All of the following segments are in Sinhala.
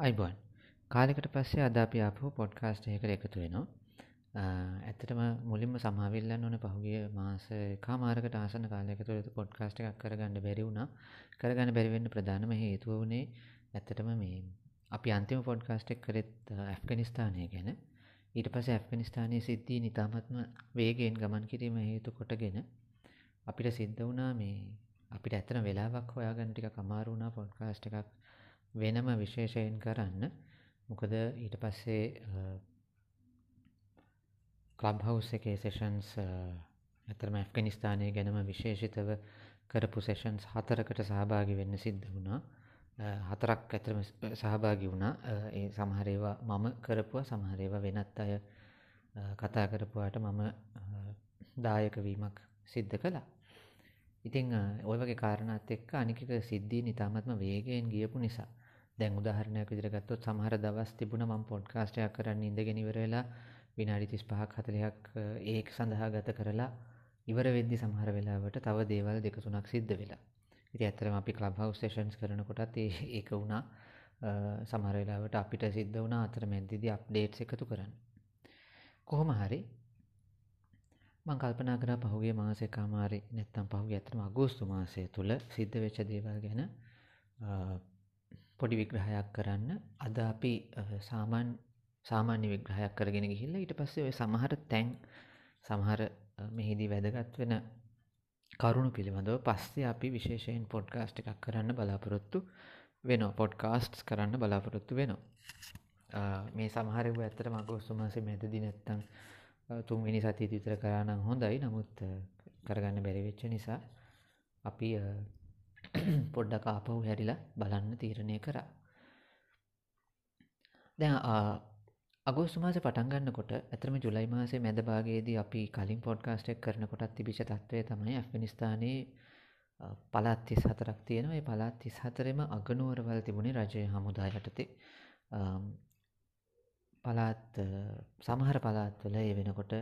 අයිබෝන් කාලෙකට පස්සේ අද අපි ආපහු පොඩ්කාස්ට් එකකට එකතු වෙනවා. ඇත්තටම මුලින්ම සමාවෙල්ලන්න ඕන පහුගිය මාස එකමාරකට ආසන්න කාලයක තුළ පොඩ්කාස්ට් එකක් කරගන්න බැරි වුණා. කරගන්න බැරි වෙන්න ප්‍රධානම හේතුව වුණේ ඇත්තටම මේ අපි අන්තිම පොඩ්කාස්ට් එක කරෙත් ඇෆ්ගනිස්තානය ගැන. ඊට පස්සේ ඇෆ්ගනිස්තානයේ සිද්ධීන් ඉතාමත්ම වේගයෙන් ගමන් කිරීම හේතු කොටගෙන අපිට සිද්ධ වුණා මේ අපිට ඇත්තන වෙලාවක් හොයාගන්න ටිකක් අමාරු වුණා පොඩ්කාස්ට් එකක් වෙනම විශේෂයෙන් කරන්න. මොකද ඊට පස්සේ කලබ් හවස් එකේ සෙෂන්ස් ඇතරම ඇෆ්ගනිස්ථානය ගැනම විශේෂිතව කරපු සෙෂන්ස් හතරකට සහභාගි වෙන්න සිද්ධ වුණා. හතරක් ඇතරම සහභාගි වුණා. ඒ සමහරේවා මම කරපුවා සමහරේවා වෙනත් අය කතා කරපුවාට මම දායකවීමක් සිද්ධ කළා. ඉතිං ඔය වගේ කාරණත් එක්ක අනික සිද්ධී නිතාමත්ම වේගයෙන් ගියපු නිසා. දැන් උදාහරණයක් විදිහට ගත්තොත් සමහර දවස් තිබුණා මම පොඩ්කාස්ට් එකක් කරන්න ඉඳගෙන ඉවර වෙලා විනාඩි 35ක් 40ක් ඒක සඳහා ගත කරලා ඉවර වෙද්දි සමහර වෙලාවට තව දේවල් දෙක තුනක් සිද්ධ වෙලා. ඉතින් ඇත්තටම අපි ක්ලබ් හවුස් සෙෂන්ස් කරනකොටත් ඒක වුණා. සමහර වෙලාවට අපිට සිද්ධ වුණා අතරමැද්දේදී අප්ඩේට්ස් එකතු කරන්න. කොහොම හරි මං කල්පනා කරා පහුගේ මාසය කාමාරි නැත්තම් පහුගේ ඇත්තම අගෝස්තු මාසය තුළ සිද්ධ වෙච්ච දේවල් ගැන පොඩි විග්‍රහයක් කරන්න. අද අපි සාමාන් සාමාන්‍ය විග්‍රහයක් කරගෙන ගිහිල්ල ඊට පස්සේ ඔය සමහර තැන් සමහර මෙහිදී වැදගත් වෙන කරුණු පිළිබඳව පස්සේ අපි විශේෂයෙන් පොඩ්කාස්ට් එකක් කරන්න බලාපොරොත්තු වෙන පොඩ්කාස්ට්ස් කරන්න බලාපොරොත්තු වෙනවා. මේ සමහරව ඇත්තට මගෝස්තු මාසේ මැදදි නැත්තං තුන්වෙනි සතිය විතර කරනම් හොඳයි. නමුත් කරගන්න බැරිවෙච්ච නිසා අපි පොඩ්ඩක් ආපහු හැරිලා බලන්න තීරණය කරා. දැන් අගෝස්තු මාසේ පටන් ගන්නකොට ඇත්තම ජුලයි මාසේ මැද භාගයේදී අපි කලින් පොඩ්කාස්ට් එක කරනකොටත් තිබිච්ච තත්ත්වය තමයි ඇෆ්ගනිස්තානයේ පළාත් 34ක් තියෙනවා. ඒ පළාත් 34ෙම අගනුවරවල් තිබුණේ රජයේ හමුදා යටතේ. පළාත් සමහර පළාත්වල ඒ වෙනකොට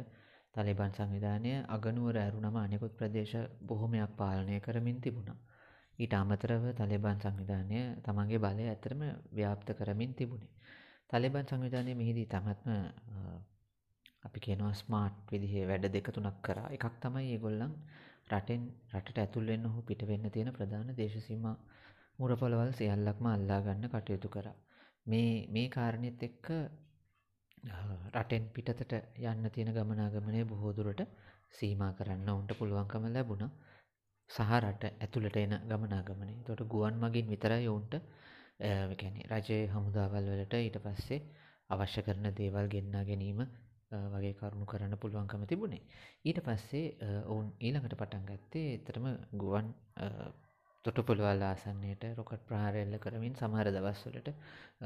තලිබන් සංවිධානය අගනුවර ඇරුණම අනෙකුත් ප්‍රදේශ බොහොමයක් පාලනය කරමින් තිබුණා. ඊට අමතරව තලිබන් සංවිධානය තමන්ගේ බලය ඇතරම ව්‍යාප්ත කරමින් තිබුණේ. තලිබන් සංවිධානය මෙහිදී තමත්ම අපි කියනවා ස්මාර්ට් විදිහේ වැඩ දෙක තුනක් කරා එකක් තමයි ඒගොල්ලන් රටෙන් රටට ඇතුල්වෙන්න හෝ පිට වෙන්න තියෙන ප්‍රධාන දේශසීම මුරපොළවල් සියල්ලක්ම අල්ලා ගන්න කටයුතු කරා. මේ මේ කාරණෙත් එක්ක රටෙන් පිටතට යන්න තියෙන ගමනාගමනය බොහෝදුරට සීමා කරන්න ඔවුන්ට පුළුවන්කම ලැබුණ සහරට ඇතුළට එන ගමනාගමනේ. තොට ගුවන් මගින් විතරයි ඔවුන්ට කැනෙ රජය හමුදාවල් වලට ඊට පස්සේ අවශ්‍ය කරන දේවල් ගෙන්නා ගැනීම වගේ කරුණු කරන්න පුළුවන්කම තිබුණේ. ඊට පස්සේ ඔවුන් ඊළඟට පටන් ගත්තේ එතරම ගුවන් තොටපොළවල් ආසන්නයට රොකට් ප්‍රහාරෙල්ල කරමින් සමහර දවස්වලට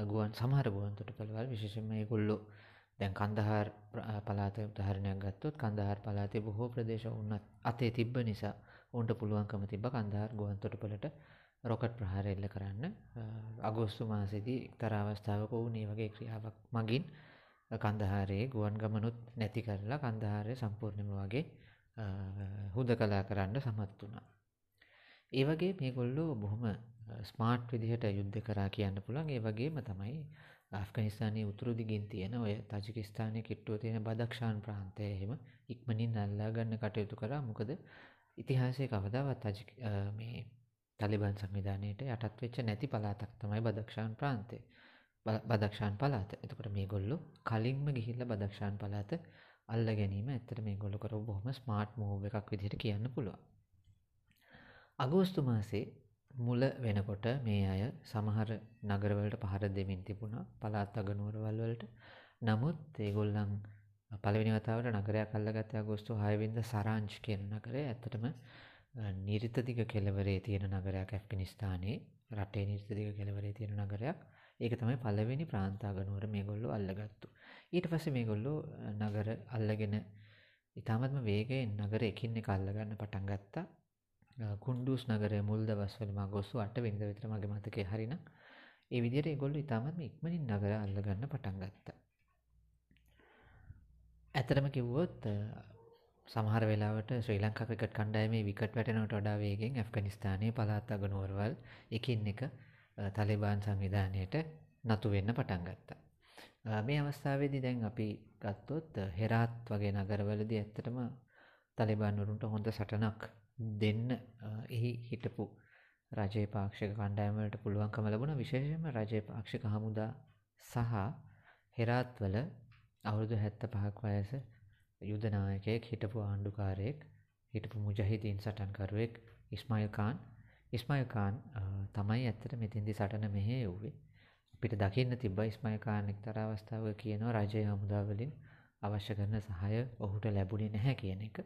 ගුවන් සමහර ගුවන් තොටපළවල් විශේෂම ගොල්ලො දැන් කන්දහාර පලාත උදාහරණයක් ගත්තොත් කන්දහාර පලාතේ බොහෝ ප්‍රදේශ උන්නත් අතේ තිබ්බ නිසා ඔවුන්ට පුළුවන්කම තිබ කන්දහාර ගුවන් තොටපලට රොකට් ප්‍රහාර එල්ල කරන්න. අගෝස්තු මාසේදී එක්තරාවස්ථාවක වූ ඒ වගේ ක්‍රියාවක් මගින් කන්දහාරයේ ගුවන් ගමනුත් නැති කරලා කන්දහාරය සම්පූර්ණම වගේ හුද කලා කරන්න සමත් වුණා. ඒ වගේ මේගොල්ලෝ බොහොම ස්මාර්ට් විදිහට යුද්ධ කරා කියන්න පුළන් ඒ වගේම තමයි ආෆ්ගනිස්ථානයේ උතුරු දිගින් තියෙන ඔය තජිකිස්ථානය කිට්ටුව තියෙන බදක්ෂාන් ප්‍රාන්තය එහෙම ඉක්මනින් අල්ලා ගන්න කටයුතු කරා. මොකද ඉතිහාසය කවදාවත් අජ මේ තලිබන් සංවිධානයට යටත් වෙච්ච නැති පලාතක් තමයි බදක්ෂාන් ප්‍රාන්තය බදක්ෂාන් පලාත එතකට මේ ගොල්ලු කලින්ම ගිහිල්ල බදක්ෂාන් පලාත අල්ල ගැනීම ඇත්තට මේ ගොල්ල කර බොහොම ස්මාර්ට් මෝව එකක් විදිහට කියන්න පුළුව අගෝස්තු මාසේ මුල වෙනකොට මේ අය සමහර නගරවලට පහර දෙමින් තිබුණා. පලාත් අගනුවරවල් වලට. නමුත් ඒගොල්ලන් පළවෙනි වතාවට නගරයක් අල්ලගත්තේ අගෝස්තු 6 වෙනිදා සරාංච් කියන නගරය. ඇත්තටම නිරිතදිග කෙළවරේ තියෙන නගරයක් ඇෆ්ගනිස්තානයේ රටේ නිරිතදිග කෙළවරේ තියෙන නගරයක්. ඒක තමයි පළවෙනි ප්‍රාන්තාගනුවර මේගොල්ලෝ අල්ලගත්තු. ඊට පස්සේ මේගොල්ලෝ නගර අල්ලගෙන ඉතාමත්ම වේගයෙන් නගර එකින් එක අල්ලගන්න පටන් ගත්තා. කුන්ඩුස් නගරය මුල් දවස්වල අගෝස්තු 8 වෙනිදා විතර මගේ මතකේ හරිනම් ඒ විදිහට ඒගොල්ලෝ ඉතාමත්ම ඉක්මනින් නගර අල්ලගන්න පටන් ගත්තා. ඇතරම කිව්වොත් සමහර වෙලාවට ශ්‍රී ලංකා ක්‍රිකට් කණ්ඩායමේ විකට් වැටෙනවට වඩා වේගෙන් ඇෆ්ගනිස්තානයේ පළාත් අගනුවරවල් එකින් එක තලිබාන් සංවිධානයට නතු වෙන්න පටන් ගත්තා. මේ අවස්ථාවේදී දැන් අපි ගත්තොත් හෙරාත් වගේ නගරවලදී ඇත්තටම තලිබාන්වරුන්ට හොඳ සටනක් දෙන්න එහි හිටපු රජයේ පාක්ෂික කණ්ඩායමට පුළුවන්කම ලැබුණ විශේෂයෙන්ම රජයේ පාක්ෂික හමුදා සහ හෙරාත්වල අවුරුදු හැත්ත පහක් වයස යුදනායකයෙක් හිටපු ආණ්ඩුකාරයෙක් හිටපු මුජහිදීන් සටන්කරුවෙක් ඉස්මයිල්කාන් ඉස්මයිල්කාන් තමයි ඇත්තට මෙතින්දි සටන මෙහේ වූවේ. අපිට දකින්න තිබ්බ ඉස්මයිල්කාන් එක්තර අවස්ථාව කියනවා රජය හමුදාවලින් අවශ්‍ය කරන සහය ඔහුට ලැබුණේ නැහැ කියන එක.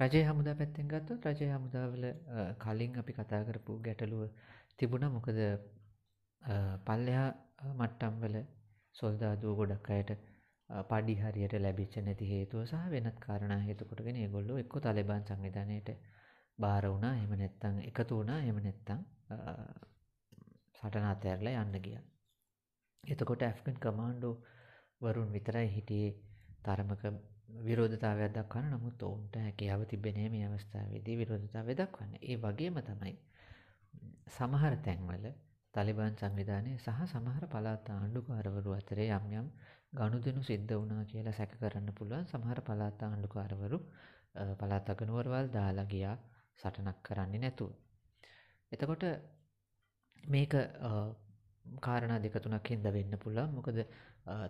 රජය හමුදා පැත්තෙන් ගත්තොත් රජය හමුදාවල කලින් අපි කතා කරපු ගැටලුව තිබුණ. මොකද පල්ලෙහා මට්ටම්වල සොල්දාදුව ගොඩක් අයට පඩි හරියට ලැබිච්ච නැති හේතුව සහ වෙනත් කාරණා හේතුකොටගෙන ඒගොල්ලෝ එක්කො තලිබාන් සංවිධානයට බාර වුණා එහෙම නැත්තං එකතු වුණා එහෙම නැත්තං සටන අතෑරලා යන්න ගිය. එතකොට ඇෆ්කන් කමාන්ඩෝ වරුන් විතරයි හිටියේ තරමක විරෝධතාවයක් දක්වන්න නමුත් ඔවුන්ට හැකියාව තිබෙනේ මේ අවස්ථාවේදී විරෝධතාවය දක්වන්න. ඒ වගේම තමයි සමහර තැන්වල තලිබාන් සංවිධානය සහ සමහර පළාත් ආණ්ඩුකාරවරු අතරේ යම් යම් ගනුදෙනු සිද්ධ වුණා කියලා සැක කරන්න පුළුවන් සමහර පළාත් ආණ්ඩුකාරවරු පළාත් අගනුවරවල් දාලා ගියා සටනක් කරන්නේ නැතුව. එතකොට මේක කාරණා දෙක තුනක් හින්දා වෙන්න පුළුවන්. මොකද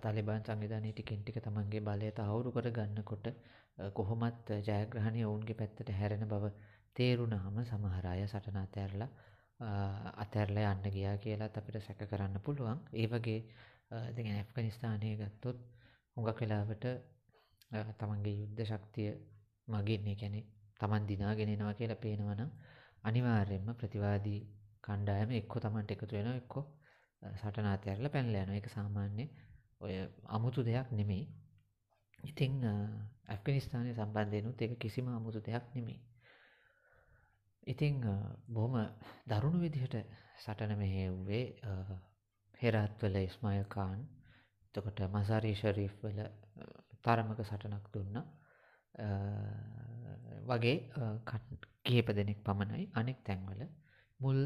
තලිබාන් සංවිධානය ටිකෙන් ටික තමන්ගේ බලය තහවුරු කර ගන්නකොට කොහොමත් ජයග්‍රහණය ඔවුන්ගේ පැත්තට හැරෙන බව තේරුණාම සමහර අය සටන අතෑරලා අතැරලා යන්න ගියා කියලාත් අපිට සැක කරන්න පුළුවන්. ඒ වගේ දැන් ඇෆ්ගනිස්තානය ගත්තොත් හුඟක් වෙලාවට තමන්ගේ යුද්ධ ශක්තිය මගින් ඒ කියන්නේ තමන් දිනාගෙන එනවා කියලා පේනවා නම් අනිවාර්යයෙන්ම ප්‍රතිවාදී කණ්ඩායම එක්ක තමන්ට එකතු වෙනවා එක්ක සටන අතෑරලා පැනලා යනවා. ඒක සාමාන්‍ය ඔය අමුතු දෙයක් නෙමෙයි. ඉතින් ඇෆ්ගනිස්තානය සම්බන්ධයනුත් එක කිසිම අමුතු දෙයක් නෙමෙයි. ඉතිං බොහොම දරුණු විදිහට සටන මෙහෙව්වේ හෙරත්වල ඉස්මයකාන් තකොට මසාරී ශරීෆ් වල තරමක සටනක් දුන්න. වගේ කිහිප දෙනෙක් පමණයි අනෙක් තැන්වල. මුල්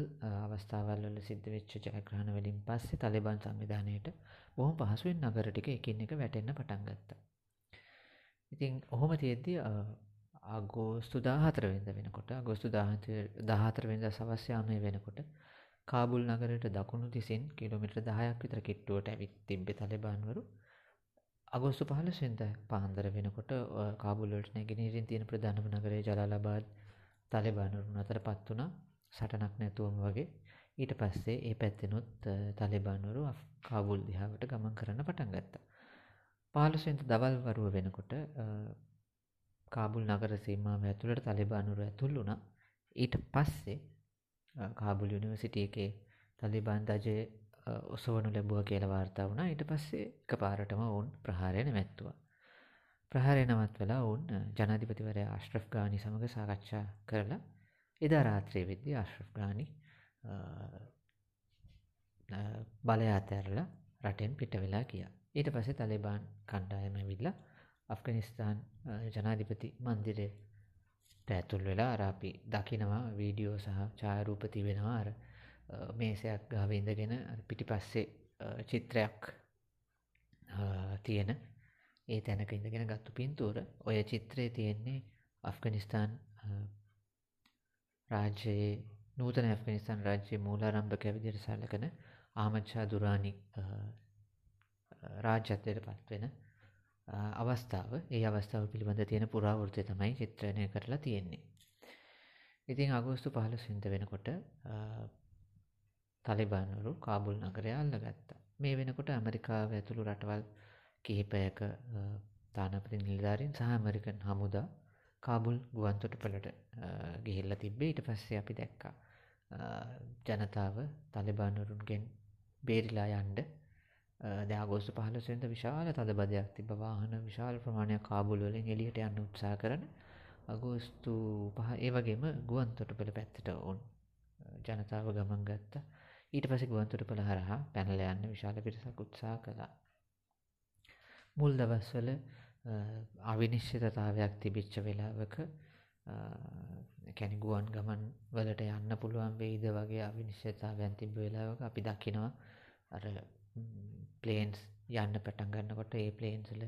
අවස්ථාවල් වල සිද්ධ වෙච්ච ජයග්‍රහණ වලින් පස්සේ තලිබාන් සංවිධානයට බොහොම පහසුවෙන් නගර ටික එකින් එක වැටෙන්න පටන් ගත්තා. ඉතින් ඔහොම තියෙද්දි අගෝස්තු 14 වෙනිදා වෙනකොට අගෝස්තු 14 වෙනිදා සවස් යාමයේ වෙනකොට කාබුල් නගරයට දකුණු දිසින් කිලෝමීටර් 10ක් විතර කිට්ටුවට ඇවිත් තිබ්බේ තලිබාන්වරු. අගෝස්තු 15 වෙනිදා පාන්දර වෙනකොට කාබුල් වලට නැගෙනහිරින් තියෙන ප්‍රධානම නගරය ජලාලාබාද් තලිබාන්වරුන් අතරපත් වුණා. සටනක් නැතුවම වගේ ඊට පස්සේ ඒ පැත්තෙනුත් තලිබාන්වරු කාබුල් දිහාවට ගමන් කරන්න පටන් ගත්තා. පාලසෙන්ත දවල් වරුව වෙනකොට කාබුල් නගර සීමාව ඇතුළට තලිබානුරු ඇතුල් වුණා. ඊට පස්සේ කාබුල් යුනිවර්සිටි එකේ තලිබාන් දජය ඔසවනු ලැබුව කියලා වාර්තා වුණා. ඊට පස්සේ එකපාරටම ඔවුන් ප්‍රහාරය නැවැත්තුවා. ප්‍රහාරය නවත්වලා ඔවුන් ජනාධිපතිවරයා ආශ්‍රෆ් ගානි සමග සාකච්ඡා කරලා එදා රාත්‍රයේ වෙද්දී අශ්රෆ් ගානි බලය අතැරලා රටෙන් පිට වෙලා ගියා. ඊට පස්සේ තලිබාන් කණ්ඩායම ඇවිල්ලා අෆ්ගනිස්තාන් ජනාධිපති මන්දිරයට ඇතුල් වෙලා අර අපි දකිනවා වීඩියෝ සහ ඡායාරූප තිබෙනවා අර මේසයක් ගාව ඉඳගෙන පිටිපස්සේ චිත්‍රයක් තියෙන ඒ තැනක ඉඳගෙන ගත්තු පින්තූර. ඔය චිත්‍රයේ තියෙන්නේ අෆ්ගනිස්තාන් රාජ්‍යයේ නූතන ඇෆ්ගනිස්තාන් රාජ්‍යයේ මූලාරම්භක විදිහට සැලකෙන ආමඩ් ෂා දුරානි රාජ්‍යත්වයට පත්වෙන අවස්ථාව ඒ අවස්ථාව පිළිබඳ තියෙන පුරාවෘත්තය තමයි චිත්‍රණය කරලා තියෙන්නේ. ඉතින් අගෝස්තු 15 වෙනිදා වෙනකොට තලිබාන්වරු කාබුල් නගරය අල්ලගත්තා. මේ වෙනකොට ඇමරිකාව ඇතුළු රටවල් කිහිපයක තානාපති නිලධාරීන් සහ ඇමරිකන් හමුදා කාබුල් ගුවන් තොටුපළට ගිහිල්ලා තිබ්බේ ඊට පස්සේ අපි දැක්කා ජනතාව තලිබානුරුන්ගෙන් බේරිලා යන්ඩ දෑගෝස්තු පහලසෙන්ද විශාල තදබදයක් තිබ වාහන විශාල ප්‍රමාණයක් කාබුල් වලින් එලියට යන්න උත්සා කරන අගෝස්තු පහ ඒ වගේම ගුවන් තොටුපළ පැත්තට ඔවුන් ජනතාව ගමන් ගත්ත. ඊට පස ගුවන්තොට පළ හරහා පැනල යන්න විශාල පිරිසක් උත්සා කළා. මුල් දවස්වල අවිනිශ්චිතතාවයක් තිබිච්ච වෙලාවක කැනිගුවන් ගමන් වලට යන්න පුළුවන් වෙයිද වගේ අවිනිශ්චිතතාවයන් තිබ වෙලාවක අපි දකිනවා. අර ප්ලේන්ස් යන්න පටන් ගන්නකොට ඒ ප්ලේන්සල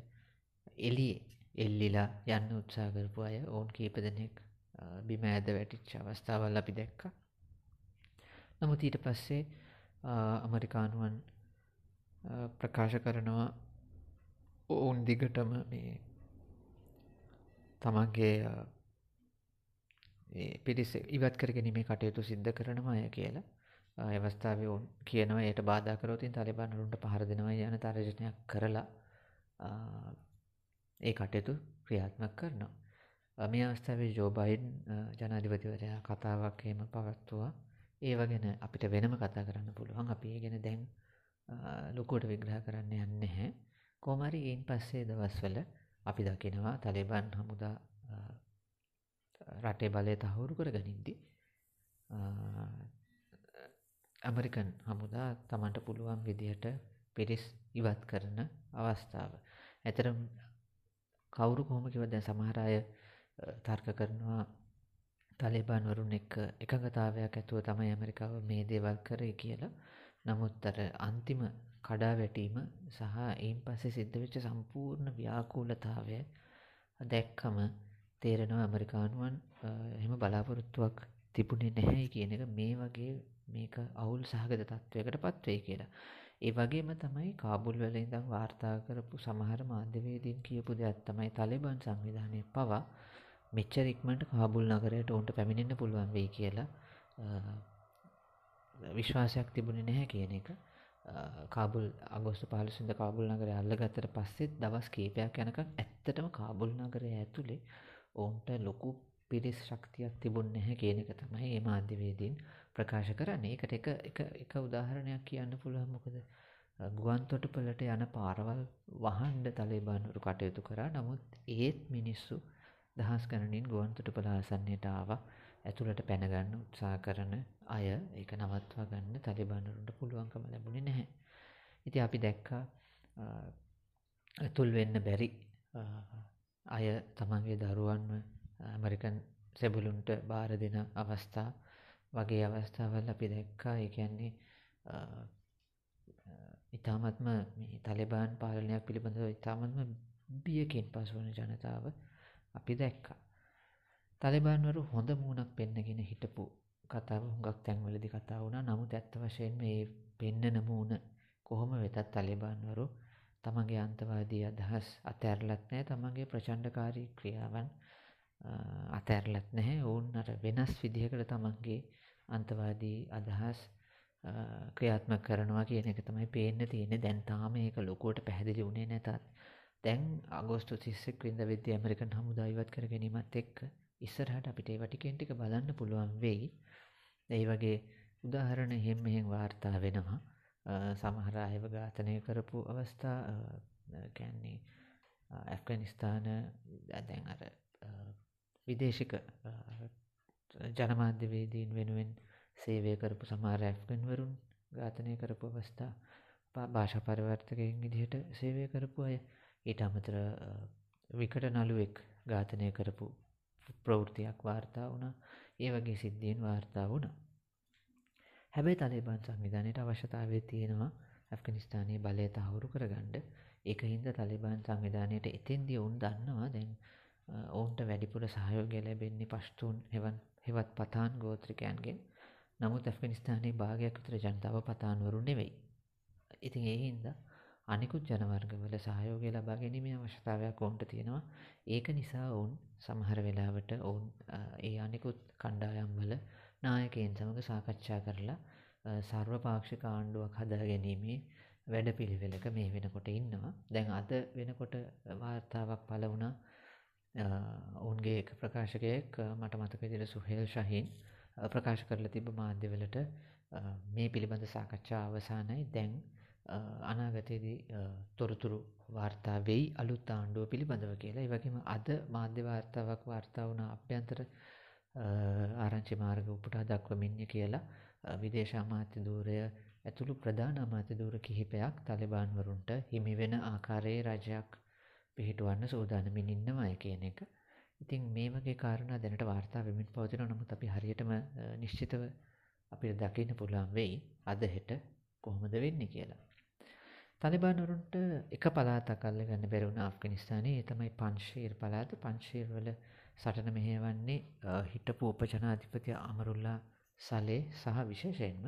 එලියේ එල්ලිලා යන්න උත්සා කරපු අය ඔවුන් කීප දෙනෙක් බිම ඇද වැටිච්ච අවස්ථාවල් අපි දැක්ක. නමුත් ඊට පස්සේ අමරිකානුවන් ප්‍රකාශ කරනවා ඔවුන් දිගටම මේ තමන්ගේ පිරිස ඉවත් කරගෙනීමේ කටයුතු සිද්ධ කරනවා අය කියලා. අවස්ථාව ඔවුන් කියනවා එයට බාධා කරෝතින් තලිබානරුන්ට පහර දෙනවා යන තර්ජනයක් කරලා ඒ කටයුතු ක්‍රියාත්මක් කරනවා. මේ අවස්ථාවේ ජෝබයින් ජනාධිපතිවරයා කතාවක් එහෙම පවත්තුවා ඒව ගැන අපිට වෙනම කතා කරන්න පුළුවන්. අපි ගැන දැන් ලොකුවට විග්‍රහ කරන්න යන්න හැ කෝමරි එයින් පස්සේ දවස්වල අපි දකිනවා තලිබන් හමුදා රටේ බලය තහවුරු කර ගනින්දි ඇමරිකන් හමුදා තමන්ට පුළුවන් විදිහට පිරිස් ඉවත් කරන අවස්ථාව. ඇතරම් කවුරු කොහොමකිව දැ සමහරය තර්ක කරනවා තලිබාන්වරුන් එක් එකඟතාවයක් ඇතුව තමයි ඇමරිකාව මේ දේවල් කරේ කියලා නමුත්තර අන්තිම කඩා වැටීම සහ එයින් පස්සේ සිද්ධ වෙච්ච සම්පූර්ණ ව්‍යාකූලතාවය දැක්කම තේරෙනවා ඇමරිකානුවන් එහෙම බලාපොරොත්තුවක් තිබුණේ නැහැ කියන එක මේ වගේ මේක අවුල් සහගත තත්ත්වයකට පත්වේ කියලා. ඒ වගේම තමයි කාබුල් වල ඉඳන් වාර්තා කරපු සමහර මාධ්‍යවේදීන් කියපු දෙයක් තමයි තලිබන් සංවිධානය පවා මෙච්චර ඉක්මනට කාබුල් නගරයට උන්ට පැමිණෙන්න පුළුවන් වෙයි කියලා විශ්වාසයක් තිබුණේ නැහැ කියන එක. කාබුල් අගෝස්තු 15 වෙනිදා කාබුල් නගරය අල්ලගත්තට පස්සේ දවස් කීපයක් යනකම් ඇත්තටම කාබුල් නගරය ඇතුලේ ඔවුන්ට ලොකු පිරිස් ශක්තියක් තිබුණ නැහැ කියන එක තමයි ඒ මාධ්‍යවේදීන් ප්‍රකාශ කරන්නේ. ඒකට එක එක එක උදාහරණයක් කියන්න පුළුවන් මොකද ගුවන් තොටුපළට යන පාරවල් වහන්න තලිබාන්වරු කටයුතු කරා. නමුත් ඒත් මිනිස්සු දහස් ගණනින් ගුවන් තොටුපළ ආසන්නයට ආවා. ඇතුළට පැන ගන්න උත්සාහ කරන අය ඒක නවත්වා ගන්න තලිබාන්වරුන්ට පුළුවන්කම ලැබුණේ නැහැ. ඉතින් අපි දැක්කා ඇතුල් වෙන්න බැරි අය තමන්ගේ දරුවන්ව ඇමරිකන් සෙබුලුන්ට බාර දෙන අවස්ථා වගේ අවස්ථාවල් අපි දැක්කා. ඒ කියන්නේ ඉතාමත්ම මේ තලිබාන් පාලනයක් පිළිබඳව ඉතාමත්ම බියකින් පසුවන ජනතාව අපි දැක්කා. තලිබාන්වරු හොඳ මූුණක් පෙන්නගෙන හිටපු කතාව හුඟක් තැන්වලදි කතා වුණා. නමුත් ඇත්ත වශයෙන් මේ පෙන්නන මූුණ කොහොම වෙතත් තලිබාන්වරු තමගේ අන්තවාදී අදහස් අතැරලත් නෑ තමගේ ප්‍රචණ්ඩකාරී ක්‍රියාවන් අතැරලත් නැහැ. ඔවුන් අර වෙනස් විදිහකට තමන්ගේ අන්තවාදී අදහස් ක්‍රියාත්ම කරනවා කියන එක තමයි පේන්න තියෙන දැන් තාම ඒක ලොකුවට පැහැදිලි වුණේ නැතත්. දැන් අගෝස්තු තිස්සෙක් විඳ විද්‍ය ඇමරිකන් හමුදා ඉවත් කර ගැනීමත් එක්ක ඉස්සරහට අපිට ඒ වටිකෙන් ටික බලන්න පුළුවන් වෙයි. ඒ වගේ උදාහරණ එහෙම මෙහෙන් වාර්තා වෙනවා. සමහර අයව ඝාතනය කරපු අවස්ථා කැන්නේ ඇෆ්ගනිස්ථාන දැන් අර විදේශික ජනමාධ්‍යවේදීන් වෙනුවෙන් සේවය කරපු සමහර ඇෆ්ගන්වරුන් ඝාතනය කරපු අවස්ථා භාෂා පරිවර්තකයෙන් විදිහට සේවය කරපු අය. ඊට අමතර විකට නළුවෙක් ඝාතනය කරපු ප්‍රවෘතියක් වාර්තා වුණා. ඒ වගේ සිද්ධීන් වාර්තා වුණා. හැබැයි තලිබාන් සංවිධානයට අවශ්‍යතාවය තියෙනවා ඇෆ්ගනිස්ථානයේ බලය තහවුරු කරගන්න. ඒක හින්දා තලිබාන් සංවිධානයට එතෙන්දී ඔවුන් දන්නවා දැන් ඔවුන්ට වැඩිපුර සහයෝගය ලැබෙන්නේ පශ්තුූන් හෙවන් හෙවත් පතාන් ගෝත්‍රිකයන්ගෙන්. නමුත් ඇෆ්ගනිස්ථානයේ භාගයක් විතර ජනතාව පතාන්වරු නෙවෙයි. ඉතින් ඒහින්ද අනිකුත් ජනවර්ගවල සහයෝගය ලබා ගැනීමේ අවශ්‍යතාවයක් ඔවුන්ට තියෙනවා. ඒක නිසා ඔවුන් සමහර වෙලාවට ඔවුන් ඒ අනිකුත් කණ්ඩායම්වල නායකයෙන් සමඟ සාකච්ඡා කරලා සර්වපාක්ෂික ආණ්ඩුවක් හදා ගැනීමේ වැඩ පිළිවෙලක මේ වෙනකොට ඉන්නවා. දැන් අද වෙනකොට වාර්තාවක් පල වුණා. ඔවුන්ගේ එක ප්‍රකාශකයෙක් මට මතක විදිහට සුහෙල් ශහින් ප්‍රකාශ කරලා තිබ්බ මාධ්‍යවලට මේ පිළිබඳ සාකච්ඡා අවසానයි දැන් අනාගතයේදී තොරතුරු වාර්තා වෙයි අලුත් ආණ්ඩුව පිළිබඳව කියලා. ඒ වගේම අද මාධ්‍ය වාර්තාවක් වාර්තා වුණ අභ්‍යන්තර ආරංචි මාර්ග උපුටා දක්වමින්ය කියලා විදේශ අමාත්‍ය ධූරය ඇතුළු ප්‍රධාන අමාත්‍ය ධූර කිහිපයක් තලිබාන්වරුන්ට හිමි වෙන ආකාරයේ රජයක් පිහිටුවන්න සූදානමින් ඉන්නවාය කියන එක. ඉතින් මේ වගේ කාරණා දැනට වාර්තා වෙමින් පවතින නමුත් අපි හරියටම නිශ්චිතව අපිට දකින්න පුළුවන් වෙයි අද හෙට කොහොමද වෙන්නේ කියලා. තලිබානුරුන්ට එක පලාතක් අල්ල ගන්න බැරුණ අෆ්ගනිස්ථානයේ ඒ තමයි පංශීර් පලාත පංශීර් වල සටන මෙහෙවන්නේ හිටපු උපජනාධිපති අමරුල්ලා සලේ සහ විශේෂයෙන්ම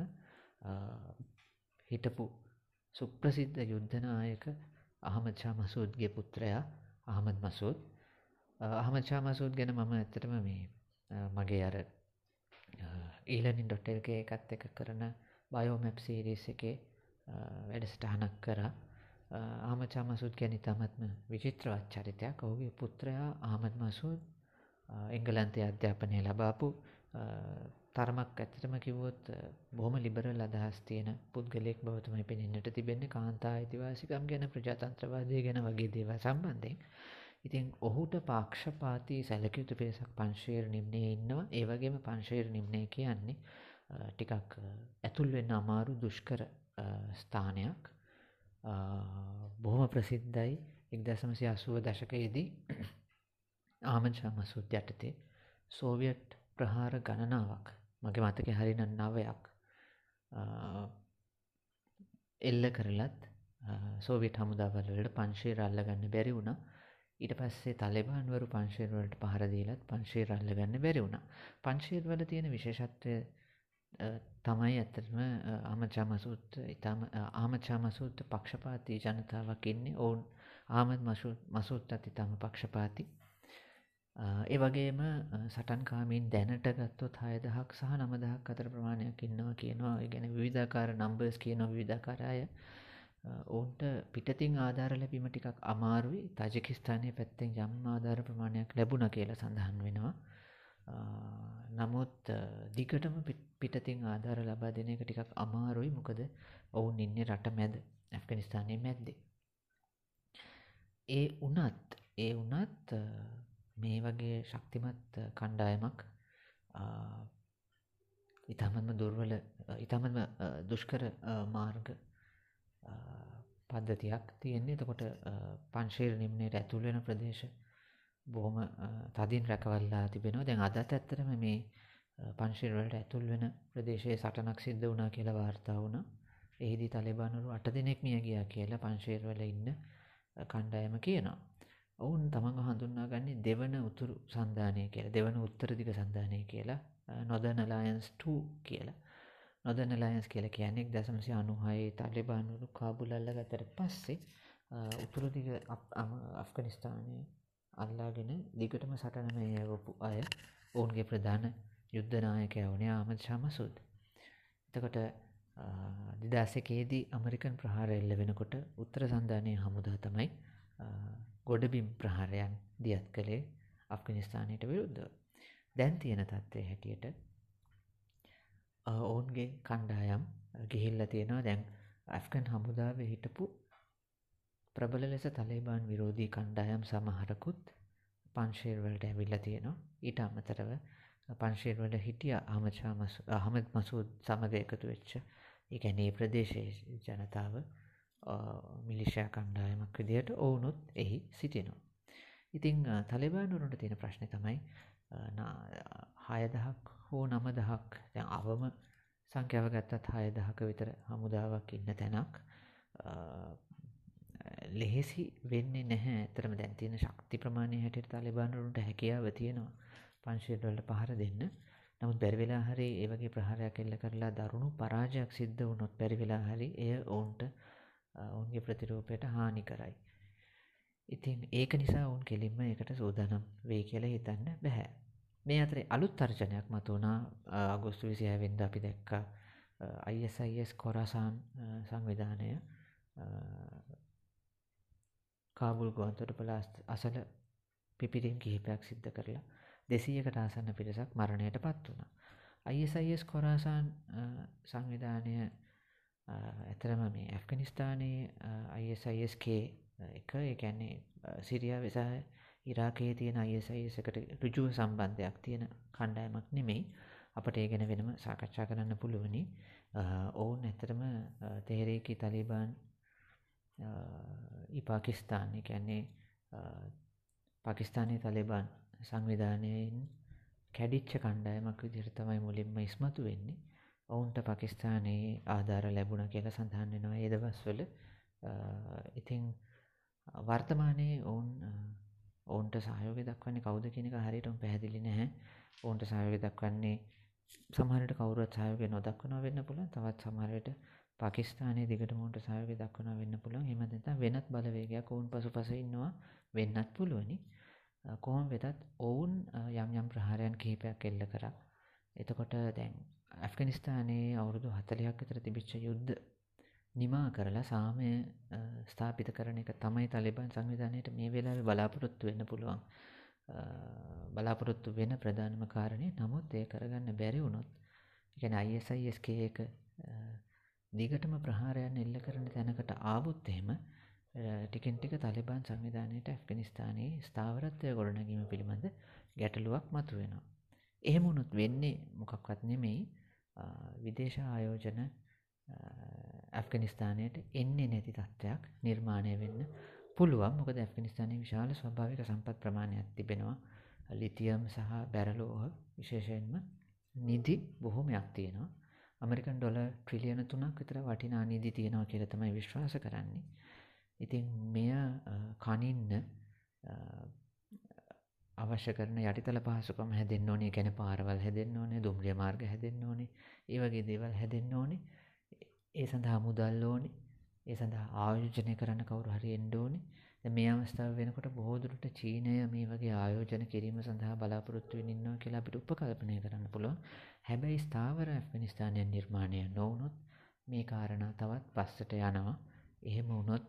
හිටපු සුප්‍රසිද්ධ යුද්ධනායක අහමද් ෂා මසූද්ගේ පුත්‍රයා අහමද් මසූද්. අහමද් ෂා මසූද් ගැන මම ඇත්තටම මේ මගේ අර ඊලනින් ඩොටල්ක එකත් එක කරන බයෝමැප් සීරිස් එකේ වැඩසටහනක් කරා. ආමචා මසුත් ගැන ඉතාමත්ම විචිත්‍රවත් චරිතයක් ඔහුගේ පුත්‍රයා ආමත් මසුත් එංගලන්තය අධ්‍යාපනය ලබාපු තරමක් ඇත්තටම කිව්වොත් බොහොම ලිබරල් අදහස් තියෙන පුද්ගලෙක් බව තමයි පෙනෙන්නට තිබෙන්නේ. කාන්තා අයිතිවාසිකම් ගැන ප්‍රජාතන්ත්‍රවාදය ගැන වගේ දේවල් සම්බන්ධයෙන්. ඉතින් ඔහුට පාක්ෂපාති සැලකයුතු පිරිසක් පංශේර නිම්නය ඉන්නවා. ඒවගේම පංශේර නිම්නය කියන්නේ ටිකක් ඇතුල් වෙන්න අමාරු දුෂ්කර ස්ථානයක්. බොහොම ප්‍රසිද්ධයි. එක්දසමසි අසුව දශකයේදී ආමංශා මසුත් යටතේ සෝවියට් ප්‍රහාර ගණනාවක් මගේ මතක හරින නවයක් එල්ල කරලත් සෝවිට හමුදාවලට පංශේ රල්ලගන්න බැරි වුණා ඊට පස්සේ තලෙබාන්වරු පංශීර්වලට පහරදීලත් පංශීර අල්ලගන්න බැරි වුණා. පංශීර්වල තියෙන විශේෂත්වය තමයි ඇත්තටම ආමචාමසුත් ඉතාම ආමචාමසුත් පක්ෂපාති ජනතාවක් ඉන්නේ ඔවුන් ආමත් මසුත් අත් ඉතාම පක්ෂපාති. ඒ වගේම සටන්කාමීන් දැනට ගත්තොත් හයදහක් සහ නමදහක් අතර ප්‍රමාණයක් ඉන්නවා කියනවා ගැන විධාකාර නම්බර්ස් කියන විධාකාරය ඔවුන්ට පිටතින් ආධාර ලැබීම ටිකක් අමාරුයි තජකිස්ථානය පැත්තෙන් යම් ආධාර ප්‍රමාණයක් ලැබුණ කියලා සඳහන් වෙනවා. නමුත් දිගටම පිටතින් ආධාර ලබා දෙන එක ටිකක් අමාරුයි මොකද ඔවුන් ඉන්නේ රට මැද ඇෆ්ගනිස්ථානය මැද්දේ. ඒ උනත් ඒ උනත් මේ වගේ ශක්තිමත් කණ්ඩායමක් ඉතාමත්ම දුර්වල ඉතාමත්ම දුෂ්කර මාර්ග පද්ධතියක් තියෙන්නේ. එතකොට පංශීර නිම්නයට ඇතුල් වෙන ප්‍රදේශ බොහොම තදින් රැකවල්ලා තිබෙනවා. දැන් අදත් ඇත්තරම මේ පංශීරවලට ඇතුල් වෙන ප්‍රදේශයේ සටනක් සිද්ධ වුණා කියලා වාර්තා වුණා. එහිදී තලිබානුරු අට දෙනෙක් මිය ගියා කියලා පංශීරවල ඉන්න කණ්ඩායම කියනවා. ඔවුන් තමන්ව හඳුන්නා ගන්නේ දෙවන උතුරු සන්ධානය කියලා. දෙවන උත්තර දිග සන්ධානය කියලා. නොදර්න් අලයන්ස් 2 කියලා. නොදන්න ලයන්ස් කියල කියනෙක් දසමසි අනුහයේ තලිබානුරු කාබුලල්ල ගතර පස්සේ උතුරදිග අෆ්ගනිස්ථානය අල්ලාගෙන දිගටම සටනම යවපු අය ඔවුන්ගේ ප්‍රධාන යුද්ධනායකය වනේ ආමද ශමසුත් එතකොට දිදාසකේදී අමරිකන් ප්‍රහාර එල්ල වෙනකොට උත්තර සන්ධානය හමුදා තමයි ගොඩබිම් ප්‍රහාරයන් දියත් කළේ අෆ්ගනිස්ථානයට විරුද්ධ දැන් තියෙන තත්ත්වය හැටියට ඔවුන්ගේ කණ්ඩායම් ගිහිල්ල තියෙනවා. දැන් ඇෆ්කන් හමුදාව හිටපු ප්‍රබල ලෙස තලේබාන් විරෝධී කණ්ඩායම් සමහරකුත් පංශේර්වලට ඇවිල්ල තියෙනවා. ඊට අමතරව පංශේර්වල හිටිය අමචා අහමද මසූද් සමග එකතු වෙච්ච එකැනේ ප්‍රදේශයේ ජනතාව මිලිෂා කණ්ඩායමක් විදියට ඔවුනුත් එහි සිටිනවා. ඉතිං තලිබානුරුන්ට තියෙන ප්‍රශ්නය තමයි හයදහක් හෝ නම දහක් දැන් අවම සංඛ්‍යාව ගත්තත් හය දහක විතර හමුදාවක් ඉන්න තැනක් ලෙහෙසි වෙන්නේ නැහැ. ඇතරම දැන්තින ශක්ති ප්‍රමාණය හැටියට තලිබානුරුන්ට හැකියාව තියෙනවා. පංශයටවලට පහර දෙන්න. නමුත් බැරිවෙලා හරි ඒවගේ ප්‍රහාරයක් එල්ල කරලා දරුණු පරාජයක් සිද්ධ වුණොත් බැරිවෙලා හරි එය ඔවුන්ට ඔවුන්ගේ ප්‍රතිරූපයට හානි කරයි. ඉතින් ඒක නිසා ඔවුන් කෙලින්ම එකට සූදානම් වේ කියලා හිතන්න බැහැ. මේ අතරේ අලුත් තර්ජනයක් මතුවනා අගොස්තු විසිහැවෙන්ද අපි දැක්ක අයිස් කොරසාන් සංවිධානය කාබුල් ගොන්තොට පලාස් අසල පිපිරිම් කිහිපයක් සිද්ධ කරලා දෙසීයකට ආසන්න පිරිසක් මරණයට පත් වුණ. අයිස් කොරාසාන් සංවිධානය ඇතරම මේ ඇෆ්ගනිස්ථානයේ අයිස්ගේ එක එකන්නේ සිරියා වෙසාහ ඉරාකයේ තියෙන අයිසයිස් එකට රුජුව සම්බන්ධයක් තියෙන කණ්ඩායමක් නෙමෙයි. අපට ඒ ගැන වෙනම සාකච්ඡා කරන්න පුළුවනි. ඔවුන් ඇතරම තේරේකි තලිබාන් පාකිස්ථාන කියන්නේ පාකිස්ථානය තලිබාන් සංවිධානයෙන් කැඩිච්ච කණ්ඩායමක් විදිහට තමයි මුලින්ම ඉස්මතු වෙන්නේ. ඔවුන්ට පකිස්ථානයේ ආධාර ලැබුණ කියලා සඳහන් වෙනවා ඒ දවස්වල. ඉතිං වර්තමානයේ ඔවුන් ඔවුන්ට සහයෝග දක්වන්නේ කවුද කියනක හරිටම පැහැදිලි නැහැ. ඔවුන්ට සහයෝග දක්වන්නේ සමහරට කවුරුවත් සහයෝගය නොදක්වනවා වෙන්න පුළුවන්. තවත් සමහරට පාකිස්ානය දිගටමට සහයෝග දක්වන වෙන්න පුළුවන්. එමත වෙනත් බලවේගයක් ඔවුන් පසු පස ඉන්නවා වෙන්නත් පුළුවනි. කොහොම වෙතත් ඔවුන් යම් යම් ප්‍රහාරයන් කිහිපයක් එල්ල කරා. එතකොට දැන් ඇෆ්ගනිස්ථානයේ අවුරුදු හතලයක් විතර තිබිච්ච යුද්ධ නිමා කරලා සාමය ස්ථාපිත කරන එක තමයි තලිබන් සංවිධානයට මේ වෙලා බලාපොරොත්තු වෙන්න පුළුවන්. බලාපොරොත්තු වෙන ප්‍රධානම කාරණය නමුත් ඒ කරගන්න බැරි වුණොත් එකන ISISK එක දිගටම ප්‍රහාරයන් එල්ල කරන තැනකට ආවුත් එහෙම ටිකෙන් ටික තලිබාන් සංවිධානයට ඇෆ්ගනිස්ථානයේ ස්ථාවරත්වය ගොඩනැගීම පිළිබඳ ගැටලුවක් මතු වෙනවා. එහෙමුණුත් වෙන්නේ මොකක්වත් නෙමෙයි. විදේශ ආයෝජන ඇෆ්ගනිස්ථානයට එන්නේ නැති තත්ත්වයක් නිර්මාණය වෙන්න පුළුවන්. මොකද ඇෆ්ගනිස්ථානයේ විශාල ස්වභාවික සම්පත් ප්‍රමාණයක් තිබෙනවා. ලිතියම් සහ බැරලෝහ විශේෂයෙන්ම නිදි බොහොමයක් තියෙනවා. අමරිකන් ඩොල ට්‍රිලියන තුනක් විතර වටිනා නිදි තියෙනවා කියලා තමයි විශ්වාස කරන්නේ. ඉතින් මෙය කනින්න අවශ්‍ය කරන යටිතල පහසුකම හැදෙන්න්න ඕනේ. ගැන පාරවල් හැදෙන්න්න ඕනේ දුම්රිය මාර්ග හැදෙන්න්න ඕනේ. ඒ වගේ දේවල් හැදෙන්න්න ඕනේ. ඒ සඳහා මුදල් ඕනේ. ඒ සඳහා ආයෝජනය කරන්න කවුරු හරි එන්ඩෝනේ මේ අවස්ථාව වෙනකොට බෝදුරට චීනය මේ වගේ ආයෝජන කිරීම සඳහා බලාපොරොත්තු ඉන්නවා කියලා අපිට උපකල්පනය කරන්න පුළුවන්. හැබැයි ස්ථාවර ඇෆ්ගනිස්ථානය නිර්මාණය නොවනොත් මේ කාරණා තවත් පස්සට යනවා. එහෙම වුණොත්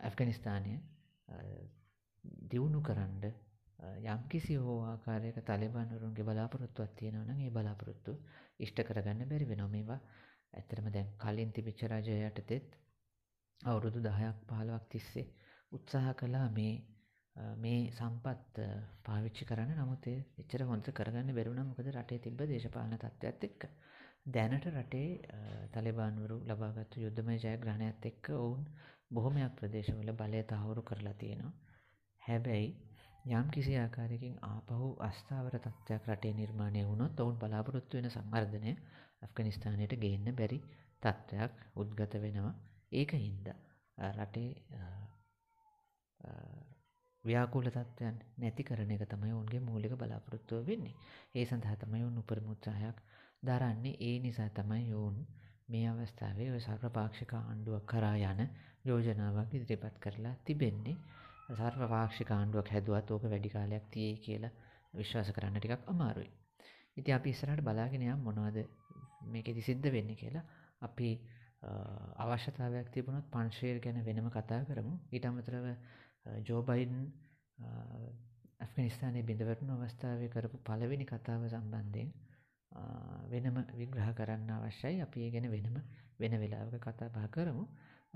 ඇෆ්ගනිස්ථානය දියුණු කරන්ඩ යම්කිසි හෝ ආකාරයක තලිබන්වරුන්ගේ බලාපොරොත්තුවත් තියෙනවන ඒ බලාපොරොත්තු ඉෂ්ට කරගන්න බැරි වෙන මේවා ඇතරම දැන් කලින් තිබිච්ච රජය යටතෙත් අවුරුදු දහයක් පහලවක් තිස්සේ උත්සාහ කලා මේ මේ සම්පත් පාවිච්චි කරන්න. නමුත් එච්චර හොඳ කරගන්න බැරුණ මොකද රටේ තිබ දේශපාලන තත්ත්වත් එක්ක. දැනට රටේ තලිබාන්වරු ලබාගත්තු යුද්ධමය ජයග්‍රහණයත් එක්ක ඔවුන් බොහොමයක් ප්‍රදේශවල බලය තහවුරු කරලා තියෙනවා. හැබැයි යම් කිසි ආකාරයකින් ආපහු අස්ථාවර තත්ත්වයක් රටේ නිර්මාණය වුණොත් ඔවුන් බලාපොරොත්තු වෙන සංවර්ධනය ඇෆ්ගනිස්ථානයට ගේන්න බැරි තත්ත්වයක් උද්ගත වෙනවා. ඒක හින්ද රටේ ව්‍යාකූල තත්ත්වයන් නැති කරන එක තමයි ඔවුන්ගේ මූලික බලාපොරොත්තුව වෙන්නේ. ඒ සඳහා තමයි ඔවුන් උපරිමුත්සාහයක් දරන්නේ ඒ නිසා තමයි ඔවුන් මේ අවස්ථාවේ ඔය සර්වපාක්ෂික ආණ්ඩුවක් කරා යන යෝජනාවක් ඉදිරිපත් කරලා තිබෙන්නේ සර්වපාක්ෂික ආණ්ඩුවක් හැදුවත් ඕක වැඩි කාලයක් තියෙයි කියලා විශ්වාස කරන්න ටිකක් අමාරුයි. ඉතින් අපි ඉස්සරහට බලාගෙන යමු මොනවද මේකෙදි සිද්ධ වෙන්නේ කියලා. අපි අවශ්‍යතාවයක් තිබුණොත් පන්ශීර් ගැන වෙනම කතා කරමු. ඊට අමතරව ජෝ බයිඩන් ඇෆ්ගනිස්තානයේ බිඳවැටුණු අවස්ථාවේ කරපු පළවෙනි කතාව සම්බන්ධයෙන් වෙනම විග්‍රහ කරන්න අවශ්‍යයි අපි ඒ ගැන වෙනම වෙන වෙලාවක කතා පහ කරමු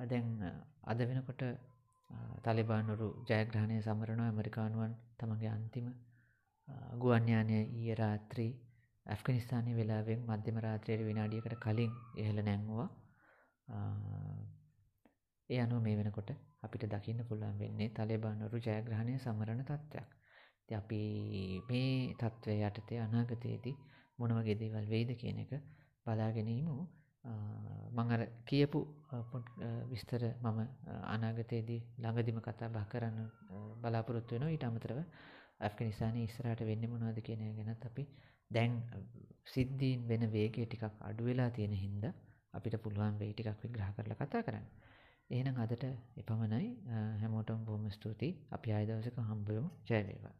දැන් අද වෙනකොට තලිබානුරු ජයග්‍රහණය සමරණව ඇමරිකානුවන් තමගේ අන්තිම ගුවන්්‍යානය ඊය රාත්‍රී ඇෆ්ගනිස්ථානය වෙලාවෙන් මධ්‍යම රාත්‍රයට විනාඩියකට කලින් එහෙල නැංවා ඒ අනුව මේ වෙනකොට අපිට දකින්න පුළුවන් වෙන්නේ තලබානුරු ජයග්‍රහණය සමරණ තත්ත්වයක්. අපි මේ තත්ත්වය යටතේ අනාගතයේදී මොන වගේ දේවල් වෙයිද කියන එක බලාගෙනීමු මං අර කියපු විස්තර මම අනාගතයේදී ළඟදිම කතා බහ කරන්න බලාපොරොත්තු වෙනවා ඊට අමතරව ඇෆ්ගනිස්තානයේ ඉස්සරහට වෙන්නේ මොනවද කියන ගැනත් අපි දැන් සිද්ධීන් වෙන වේගය ටිකක් අඩු වෙලා තියෙන හින්දා අපිට පුළුවන් වෙයි ටිකක් විග්‍රහ කරලා කතා කරන්න. එහෙනම් අදට එපමණයි හැමෝටම බොහොම ස්තුතියි. අපි ආයෙ දවසක හම්බ වෙමු. ජය වේවා.